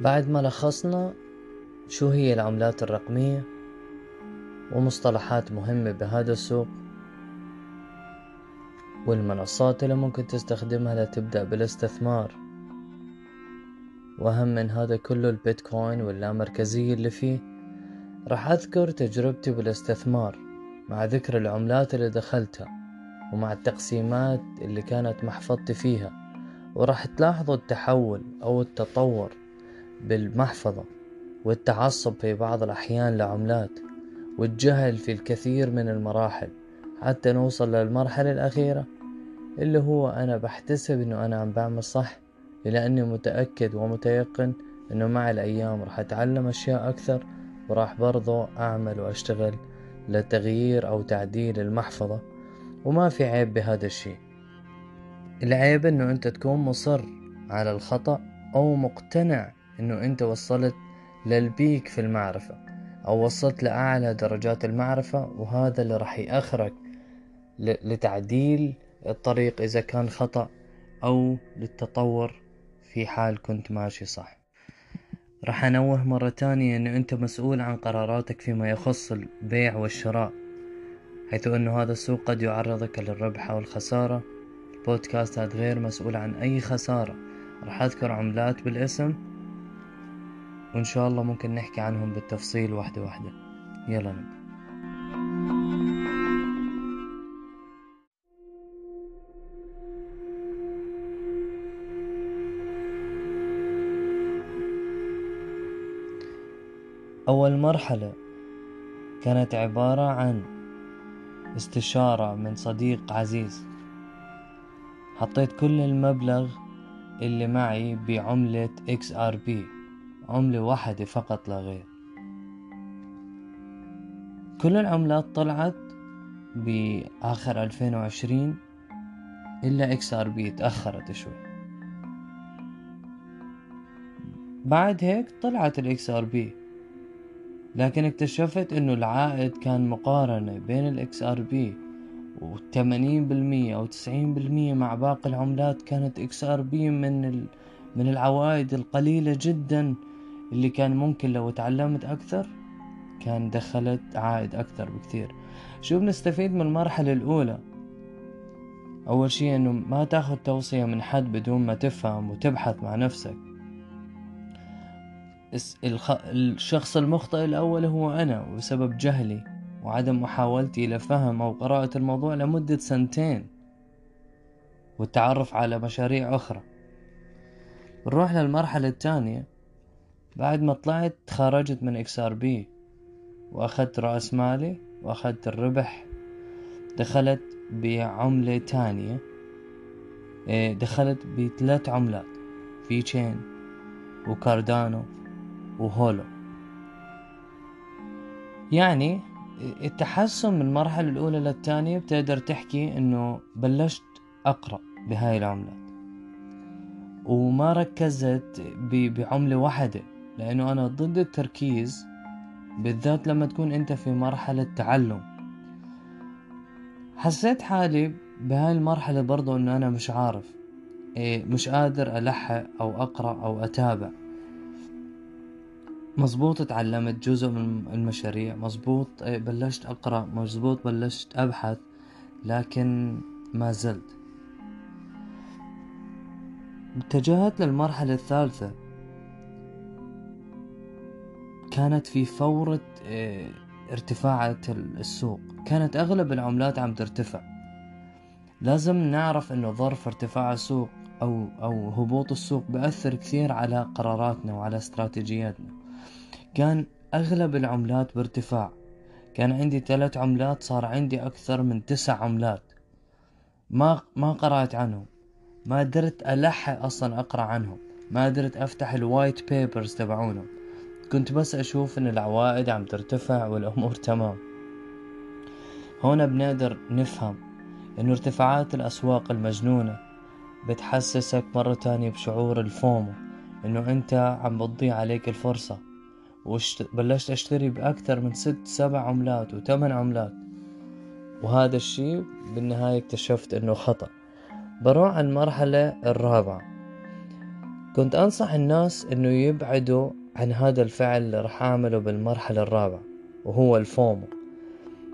بعد ما لخصنا شو هي العملات الرقمية ومصطلحات مهمة بهذا السوق والمنصات اللي ممكن تستخدمها لتبدأ بالاستثمار. وأهم من هذا كله البيتكوين واللامركزية اللي فيه. راح أذكر تجربتي بالاستثمار مع ذكر العملات اللي دخلتها ومع التقسيمات اللي كانت محفظتي فيها. وراح تلاحظوا التحول أو التطور بالمحفظة والتعصب في بعض الأحيان لعملات والجهل في الكثير من المراحل حتى نوصل للمرحلة الأخيرة اللي هو أنا بحتسب إنه أنا عم بعمل صح لأني متأكد ومتيقن إنه مع الأيام راح أتعلم أشياء أكثر وراح برضو أعمل وأشتغل لتغيير أو تعديل المحفظة وما في عيب بهذا الشيء. العيب إنه أنت تكون مصر على الخطأ أو مقتنع إنه أنت وصلت للبيك في المعرفة أو وصلت لأعلى درجات المعرفة وهذا اللي راح يأخرك لتعديل الطريق إذا كان خطأ أو للتطور في حال كنت ماشي صح. راح أنوه مرة تانية أنه أنت مسؤول عن قراراتك فيما يخص البيع والشراء حيث أنه هذا السوق قد يعرضك للربح أو الخسارة. البودكاست هذا غير مسؤول عن أي خسارة. راح أذكر عملات بالاسم. وإن شاء الله ممكن نحكي عنهم بالتفصيل واحدة واحدة. يلا نبدأ. أول مرحلة كانت عبارة عن استشارة من صديق عزيز. حطيت كل المبلغ اللي معي بعملة XRP عملة واحدة فقط لا غير كل العملات طلعت بآخر 2020 إلا XRP تأخرت شوي بعد هيك طلعت ال XRP لكن اكتشفت إنه العائد كان مقارنة بين ال XRP وثمانين بالمية أو تسعين بالمية مع باقي العملات كانت XRP من. من العوائد القليلة جدا اللي كان ممكن لو تعلمت أكثر كان دخلت عائد أكثر بكثير. شو بنستفيد من المرحلة الأولى؟ أول شي إنه ما تأخذ توصية من حد بدون ما تفهم وتبحث مع نفسك. الشخص المخطئ الأول هو أنا وبسبب جهلي وعدم محاولتي لفهم أو قراءة الموضوع لمدة سنتين والتعرف على مشاريع أخرى. نروح للمرحلة الثانية. بعد ما طلعت خرجت من XRP وأخذت رأس مالي وأخذت الربح. دخلت بعملة تانية. إيه، دخلت بثلاث عملات. في تشين وكاردانو وهولو. يعني التحسن من المرحلة الأولى للثانية بتقدر تحكي إنه بلشت أقرأ بهاي العملات. وما ركزت بعملة واحدة. لأنه أنا ضد التركيز بالذات لما تكون أنت في مرحلة تعلم. حسيت حالي بهاي المرحلة برضو إنه أنا مش عارف إيه مش قادر ألحق أو أقرأ أو أتابع. مزبوط تعلمت جزء من المشاريع مزبوط إيه، بلشت أقرأ مزبوط بلشت أبحث لكن ما زلت. اتجهت للمرحلة الثالثة. كانت في فورة إيه، ارتفاع السوق. كانت أغلب العملات عم ترتفع. لازم نعرف إنه ظرف ارتفاع السوق أو أو هبوط السوق بأثر كثير على قراراتنا وعلى استراتيجياتنا. كان أغلب العملات بارتفاع. كان عندي ثلاث عملات صار عندي أكثر من تسع عملات. ما ما قرأت عنهم. ما قدرت ألحق أصلا أقرأ عنهم. ما قدرت أفتح ال white papers تبعونهم. كنت بس أشوف إن العوائد عم ترتفع والأمور تمام. هنا بنقدر نفهم إنه ارتفاعات الأسواق المجنونة بتحسسك مرة تانية بشعور الفومو إنه أنت عم بتضيع عليك الفرصة. وبلشت أشتري بأكثر من ست سبع عملات وثمان عملات. وهذا الشي بالنهاية اكتشفت إنه خطأ. بروح على المرحلة الرابعة. كنت أنصح الناس إنه يبعدوا عن هذا الفعل راح أعمله بالمرحلة الرابعة وهو ال FOMO.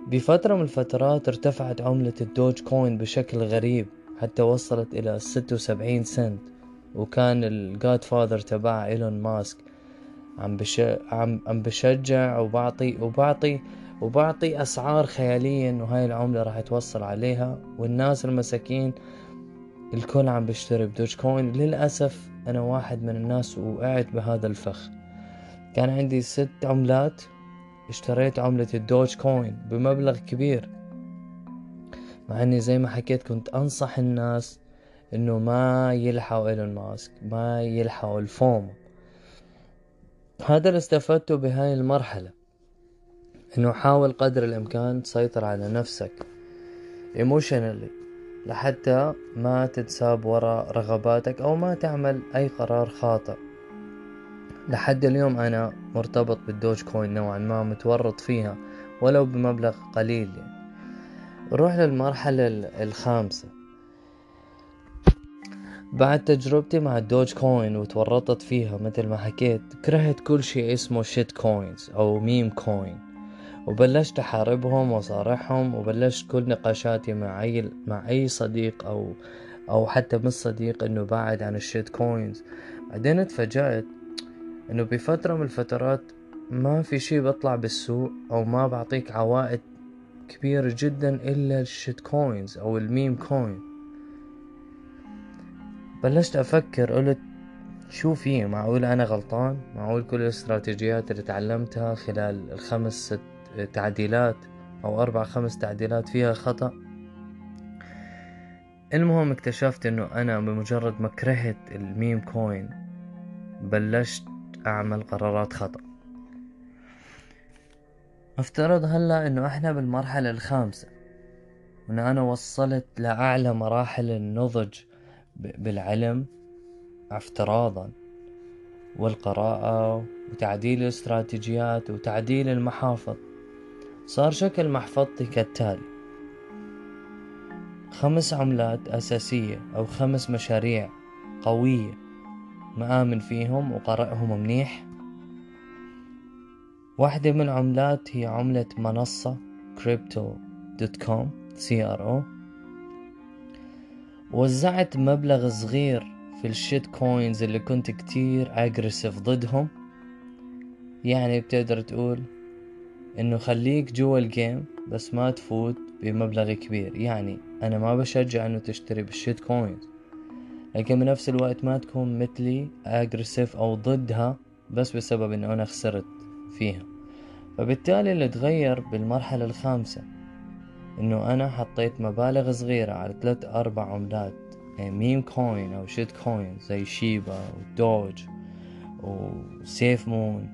بفترة من الفترات ارتفعت عملة ال Dogecoin بشكل غريب حتى وصلت إلى ستة وسبعين سنت وكان ال godfather تبع إيلون ماسك عم بش... عم عم بشجع وبعطي وبعطي وبعطي أسعار خياليه انه هاي العملة راح توصل عليها والناس المساكين الكل عم بيشتري ب Dogecoin. للأسف أنا واحد من الناس وقعت بهذا الفخ. كان عندي ست عملات. اشتريت عملة ال Dogecoin بمبلغ كبير. مع إني زي ما حكيت كنت أنصح الناس إنه ما يلحقوا إيلون ماسك ما يلحقوا ال FOMO. هذا اللي استفدته بهاي المرحلة إنه حاول قدر الإمكان تسيطر على نفسك emotionally لحتى ما تنساق وراء رغباتك أو ما تعمل أي قرار خاطئ. لحد اليوم أنا مرتبط بال Dogecoin نوعا ما متورط فيها ولو بمبلغ قليل يعني. نروح للمرحلة الخامسة. بعد تجربتي مع ال Dogecoin وتورطت فيها مثل ما حكيت كرهت كل شيء اسمه shitcoins أو meme coin وبلشت أحاربهم وأصارحهم وبلشت كل نقاشاتي مع اي مع أي صديق أو أو حتى مش صديق إنه يبعد عن ال shitcoins بعدين اتفاجأت إنه بفترة من الفترات ما في شي بطلع بالسوق أو ما بعطيك عوائد كبيرة جدا إلا ال shitcoins أو ال meme coin. بلشت أفكر قلت شو في؟ معقول أنا غلطان؟ معقول كل الاستراتيجيات اللي تعلمتها خلال الخمس ست تعديلات أو أربع خمس تعديلات فيها خطأ؟ المهم اكتشفت إنه أنا بمجرد ما كرهت الميم كوين بلشت أعمل قرارات خطأ. افترض هلأ إنه إحنا بالمرحلة الخامسة وإن أنا وصلت لأعلى مراحل النضج بالعلم افتراضا والقراءة وتعديل الاستراتيجيات وتعديل المحافظ صار شكل محفظتي كالتالي. خمس عملات أساسية أو خمس مشاريع قوية مآمن فيهم وقرأهم منيح. واحدة من العملات هي عملة منصة كريبتو دوت كوم سي ار أو وزعت مبلغ صغير في ال shit coins اللي كنت كتير aggressive ضدهم. يعني بتقدر تقول إنه خليك جوا ال game بس ما تفوت بمبلغ كبير. يعني أنا ما بشجع إنه تشتري بال shit coins. لكن بنفس الوقت ما تكون مثلي aggressive أو ضدها بس بسبب انه أنا خسرت فيها. فبالتالي اللي تغير بالمرحلة الخامسة إنه أنا حطيت مبالغ صغيرة على ثلاث أربع عملات يعني meme coin أو shit coin زي Shiba و Doge و SafeMoon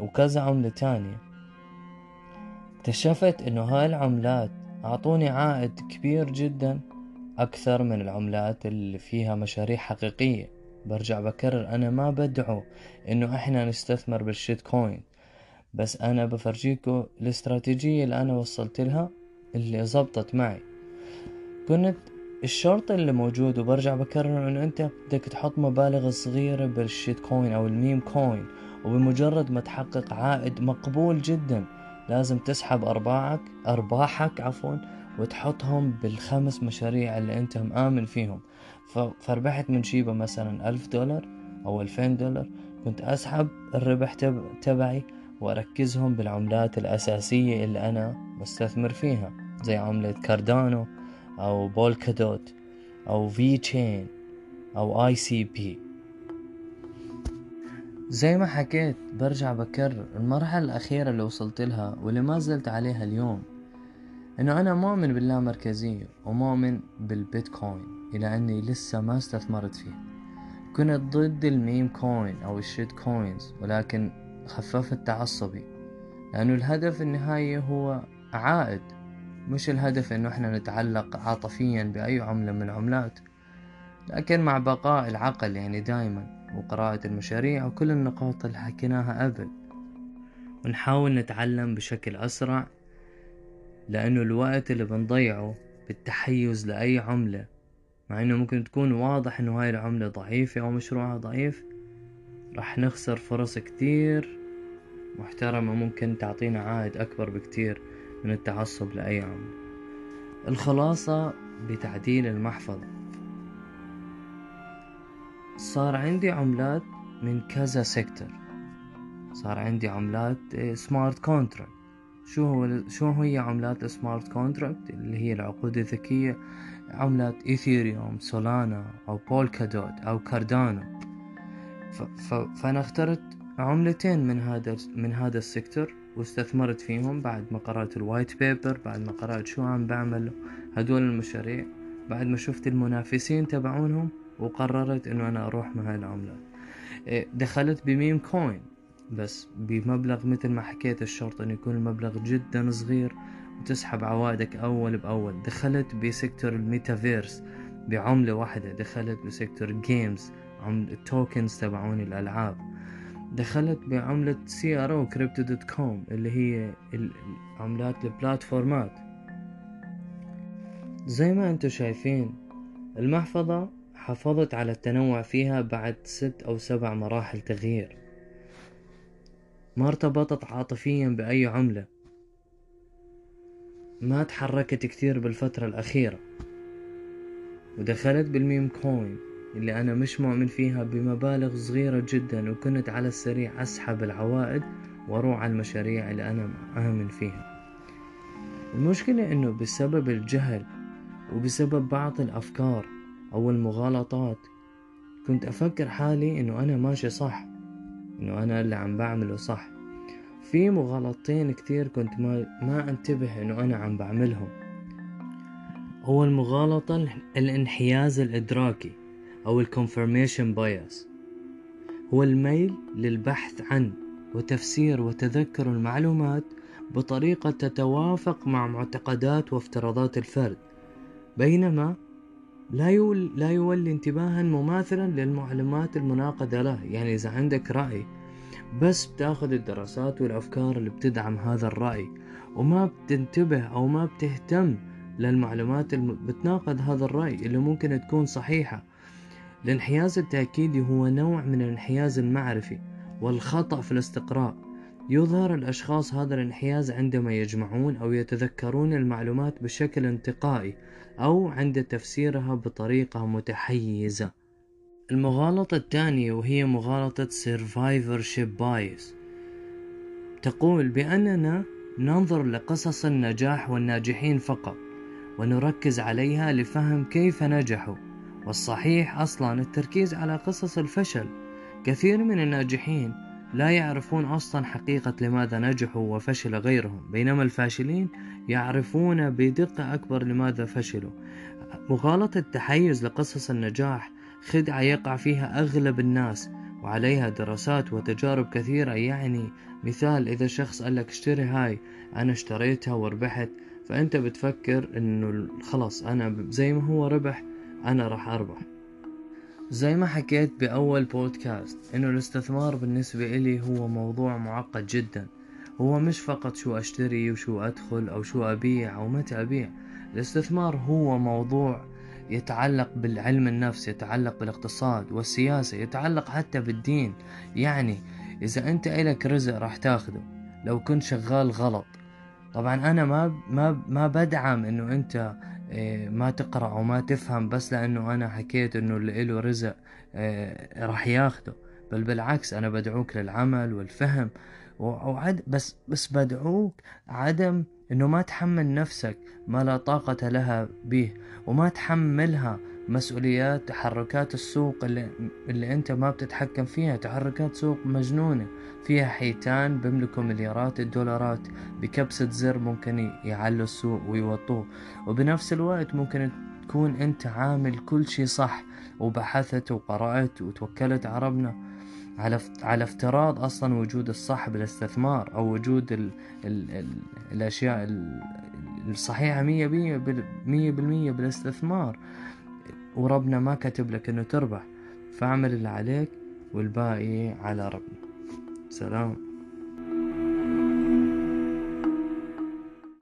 وكذا عملة تانية. اكتشفت إنه هاي العملات أعطوني عائد كبير جدا أكثر من العملات اللي فيها مشاريع حقيقية. برجع بكرر أنا ما بدعو إنه إحنا نستثمر بال shit coin بس أنا بفرجيكم الاستراتيجية اللي أنا وصلت لها اللي زبطت معي. كنت الشرط اللي موجود وبرجع بكرر إنه أنت بدك تحط مبالغ صغيرة بال shit coin أو ال meme coin وبمجرد ما تحقق عائد مقبول جدا. لازم تسحب ارباحك أرباحك عفوا وتحطهم بالخمس مشاريع اللي انت مآمن فيهم. فربحت من Shiba مثلا ألف دولار أو ألفين دولار كنت أسحب الربح تبعي وأركزهم بالعملات الأساسية اللي أنا بستثمر فيها زي عملة Cardano أو Polkadot أو VeChain أو ICP زي ما حكيت برجع بكرر المرحلة الأخيرة اللي وصلت لها واللي ما زلت عليها اليوم. إنه أنا مؤمن باللامركزية ومؤمن بالبيتكوين إلى أني لسه ما استثمرت فيه. كنت ضد ال meme coin أو ال shit coins ولكن خففت تعصبي لأنه الهدف النهائي هو عائد مش الهدف إنه إحنا نتعلق عاطفيا بأي عملة من العملات لكن مع بقاء العقل يعني دايما وقراءة المشاريع وكل النقاط اللي حكيناها قبل. ونحاول نتعلم بشكل أسرع لأنه الوقت اللي بنضيعه بالتحيز لأي عملة مع إنه ممكن تكون واضح إنه هاي العملة ضعيفة أو مشروعها ضعيف راح نخسر فرص كتير محترمة ممكن تعطينا عائد أكبر بكتير من التعصب لأي عملة. الخلاصة بتعديل المحفظة. صار عندي عملات من كذا سيكتور صار عندي عملات smart contract شو هو شو هي عملات smart contract اللي هي العقود الذكية. عملات Ethereum Solana أو Polkadot أو Cardano فأنا اخترت عملتين من هذا من هذا ال sector واستثمرت فيهم. بعد ما قرأت ال white paper بعد ما قرأت شو عم بعمل هدول المشاريع. بعد ما شفت المنافسين تبعونهم وقررت إنه أنا أروح مع هاي العملات. إيه، دخلت ب meme coin بس بمبلغ مثل ما حكيت الشرط إنه يكون المبلغ جدا صغير وتسحب عوائدك أول بأول. دخلت ب sector ال metaverse بعملة واحدة. دخلت ب sector games عملة ال tokens تبعون الألعاب. دخلت بعملة سي ار أو كريبتو دوت كوم اللي هي عملات البلاتفورمات. زي ما أنتم شايفين المحفظة حافظت على التنوع فيها بعد ست أو سبع مراحل تغيير. ما ارتبطت عاطفيا بأي عملة. ما تحركت كثير بالفترة الأخيرة. ودخلت بالميم كوين اللي أنا مش مؤمن فيها بمبالغ صغيرة جدا وكنت على السريع أسحب العوائد وأروح على المشاريع اللي أنا آمن فيها. المشكلة إنه بسبب الجهل وبسبب بعض الأفكار أو المغالطات كنت أفكر حالي إنه أنا ماشي صح. إنه أنا اللي عم بعمله صح. في مغالطتين كتير كنت ما, ما انتبه إنه أنا عم بعملهم. هو المغالطة الانحياز الإدراكي أو ال confirmation bias هو الميل للبحث عن وتفسير وتذكر المعلومات بطريقة تتوافق مع معتقدات وافتراضات الفرد. بينما لا يول لا يولي انتباها مماثلا للمعلومات المناقضة له. يعني إذا عندك رأي بس بتاخذ الدراسات والأفكار اللي بتدعم هذا الرأي وما بتنتبه أو ما بتهتم للمعلومات اللي بتناقض هذا الرأي اللي ممكن تكون صحيحة. الانحياز التأكيدي هو نوع من الانحياز المعرفي والخطأ في الاستقراء. يظهر الأشخاص هذا الانحياز عندما يجمعون أو يتذكرون المعلومات بشكل انتقائي أو عند تفسيرها بطريقة متحيزة. المغالطة الثانية وهي مغالطة survivorship bias. تقول بأننا ننظر لقصص النجاح والناجحين فقط ونركز عليها لفهم كيف نجحوا والصحيح أصلا التركيز على قصص الفشل. كثير من الناجحين لا يعرفون أصلا حقيقة لماذا نجحوا وفشل غيرهم بينما الفاشلين يعرفون بدقة أكبر لماذا فشلوا. مغالطة التحيز لقصص النجاح خدعة يقع فيها أغلب الناس وعليها دراسات وتجارب كثيرة. يعني مثال إذا شخص قال لك اشتري هاي أنا اشتريتها وربحت فأنت بتفكر إنه خلاص أنا زي ما هو ربح أنا راح أربح. زي ما حكيت بأول بودكاست إنه الاستثمار بالنسبة إلي هو موضوع معقد جدا. هو مش فقط شو أشتري وشو أدخل أو شو أبيع أو متى أبيع. الاستثمار هو موضوع يتعلق بالعلم النفس يتعلق بالاقتصاد والسياسة يتعلق حتى بالدين. يعني إذا أنت إلك رزق راح تاخده لو كنت شغال غلط. طبعا أنا ما ما ما بدعم إنه أنت ما تقرأ وما تفهم بس لأنه أنا حكيت إنه اللي له رزق إيه، راح ياخده. بل بالعكس أنا بدعوك للعمل والفهم. وعد بس بس بدعوك عدم إنه ما تحمل نفسك ما لا طاقة لها به وما تحملها مسؤوليات تحركات السوق اللي, اللي انت ما بتتحكم فيها. تحركات سوق مجنونة. فيها حيتان بيملكوا مليارات الدولارات بكبسة زر ممكن يعلوا السوق ويوطوه. وبنفس الوقت ممكن تكون انت عامل كل شي صح وبحثت وقرأت وتوكلت على ربنا على افتراض أصلا وجود الصح بالاستثمار أو وجود ال ال ال الأشياء الصحيحة مية مية بالمية بالاستثمار. وربنا ما كتب لك إنه تربح. فاعمل اللي عليك والباقي على ربنا. سلام.